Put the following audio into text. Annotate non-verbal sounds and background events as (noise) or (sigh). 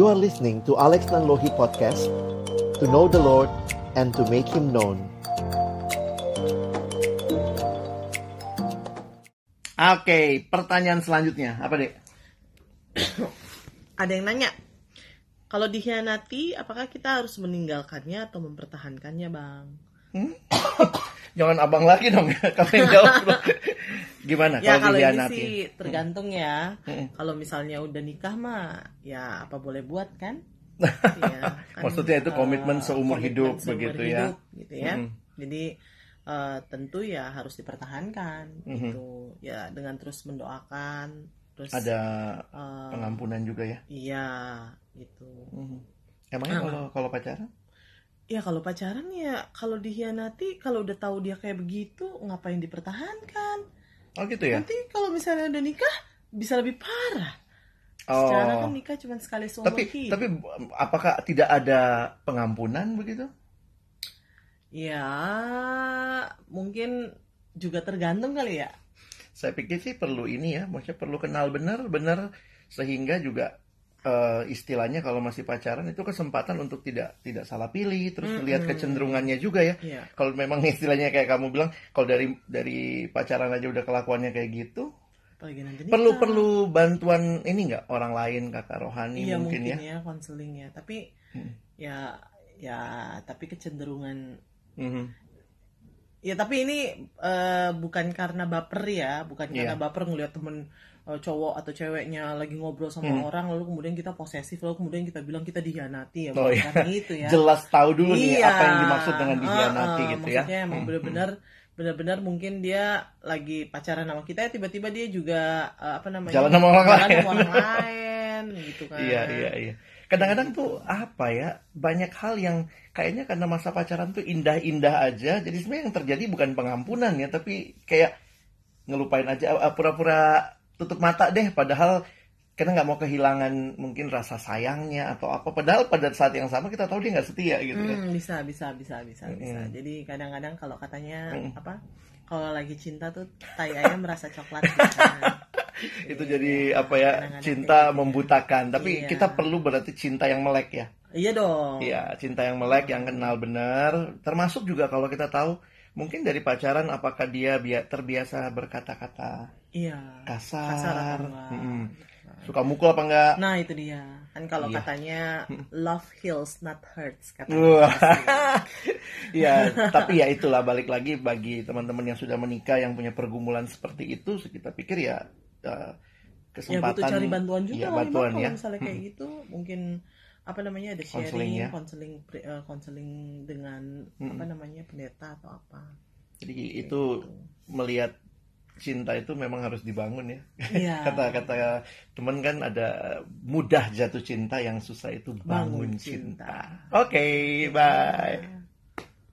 You are listening to Alex Nanlohi Podcast To know the Lord and to make Him known Oke, pertanyaan selanjutnya apa dek? Ada yang nanya, kalau dikhianati, apakah kita harus meninggalkannya atau mempertahankannya, Bang? (coughs) Jangan abang lagi dong ya, kamu yang jawab dong. (laughs) Gimana Ya kalau ini sih tergantung ya. Hmm. Kalau misalnya udah nikah mah, ya apa boleh buat kan? (laughs) Iya, kan, Maksudnya itu komitmen eh, seumur komitmen hidup seumur begitu ya? hidup, gitu ya. Mm. Jadi eh, tentu ya harus dipertahankan Mhm. gitu. Ya dengan terus mendoakan, terus Ada eh, pengampunan juga ya? Iya, gitu. Mhm. Emangnya Ah. kalau kalau pacaran? Ya kalau pacaran ya kalau dikhianati kalau udah tahu dia kayak begitu ngapain dipertahankan? Oh gitu ya? Nanti kalau misalnya udah nikah bisa lebih parah. Secara Oh. kan nikah cuma sekali seumur Tapi hidup. tapi apakah tidak ada pengampunan begitu? Ya mungkin juga tergantung kali ya. Saya pikir sih perlu ini ya, maksudnya perlu kenal benar-benar sehingga juga eh, istilahnya kalau masih pacaran itu kesempatan untuk tidak tidak salah pilih, terus melihat kecenderungannya juga ya. Iya. Kalau memang (laughs) istilahnya kayak kamu bilang, kalau dari dari pacaran aja udah kelakuannya kayak gitu, perlu perlu bantuan ini nggak orang lain kakak rohani Iya mungkin, mungkin, ya. ya konseling ya. Tapi Hmm. ya ya tapi kecenderungan Mhm. Ya tapi ini eh, bukan karena baper ya, bukan karena Iya. baper ngelihat temen eh, cowok atau ceweknya lagi ngobrol sama Hmm. orang lalu kemudian kita posesif lalu kemudian kita bilang kita dihianati ya Oh, bukan iya. karena itu ya. (laughs) Jelas tahu dulu nih Iya. apa yang dimaksud dengan dihianati Ah, gitu ya. Maksudnya emang Hmm, benar-benar benar-benar mungkin dia lagi pacaran sama kita ya tiba-tiba dia juga eh, apa namanya Jalan sama orang jalan lain. sama orang lain gitu (laughs) kan. Iya iya iya. Kadang-kadang tuh apa ya banyak hal yang kayaknya karena masa pacaran tuh indah-indah aja. Jadi sebenarnya yang terjadi bukan pengampunan ya, tapi kayak ngelupain aja pura-pura tutup mata deh. Padahal kita nggak mau kehilangan mungkin rasa sayangnya atau apa. Padahal pada saat yang sama kita tahu dia nggak setia gitu ya. Hmm, bisa bisa bisa bisa bisa. Mm. Jadi kadang-kadang kalau katanya Mm. apa? Kalau lagi cinta tuh tai ayam merasa coklat gitu kan. (laughs) (laughs) Itu Iya, jadi apa ya cinta membutakan. Tapi Iya. kita perlu berarti cinta yang melek ya. Iya dong. Iya, cinta yang melek, yang kenal benar. Termasuk juga kalau kita tahu, mungkin dari pacaran apakah dia bia- terbiasa berkata-kata Iya. kasar, Kasar. Mm-mm. suka mukul apa enggak? Nah itu dia. Kan kalau Iya. katanya (laughs) love heals not hurts katanya. Wah. Iya, (laughs) tapi ya itulah balik lagi bagi teman-teman yang sudah menikah yang punya pergumulan seperti itu, kita pikir ya eh, ya kesempatan butuh cari bantuan juga Iya, Bang, bantuan kalau ya. misalnya kayak gitu mungkin apa namanya ada sharing ya. konseling pri- eh, konseling dengan Mm-mm. apa namanya pendeta atau apa Jadi Kayak itu gitu. melihat cinta itu memang harus dibangun ya. Iya. (laughs) Kata-kata teman kan ada mudah jatuh cinta yang susah itu bangun, Bangun cinta. cinta. Oke, bye. Ya.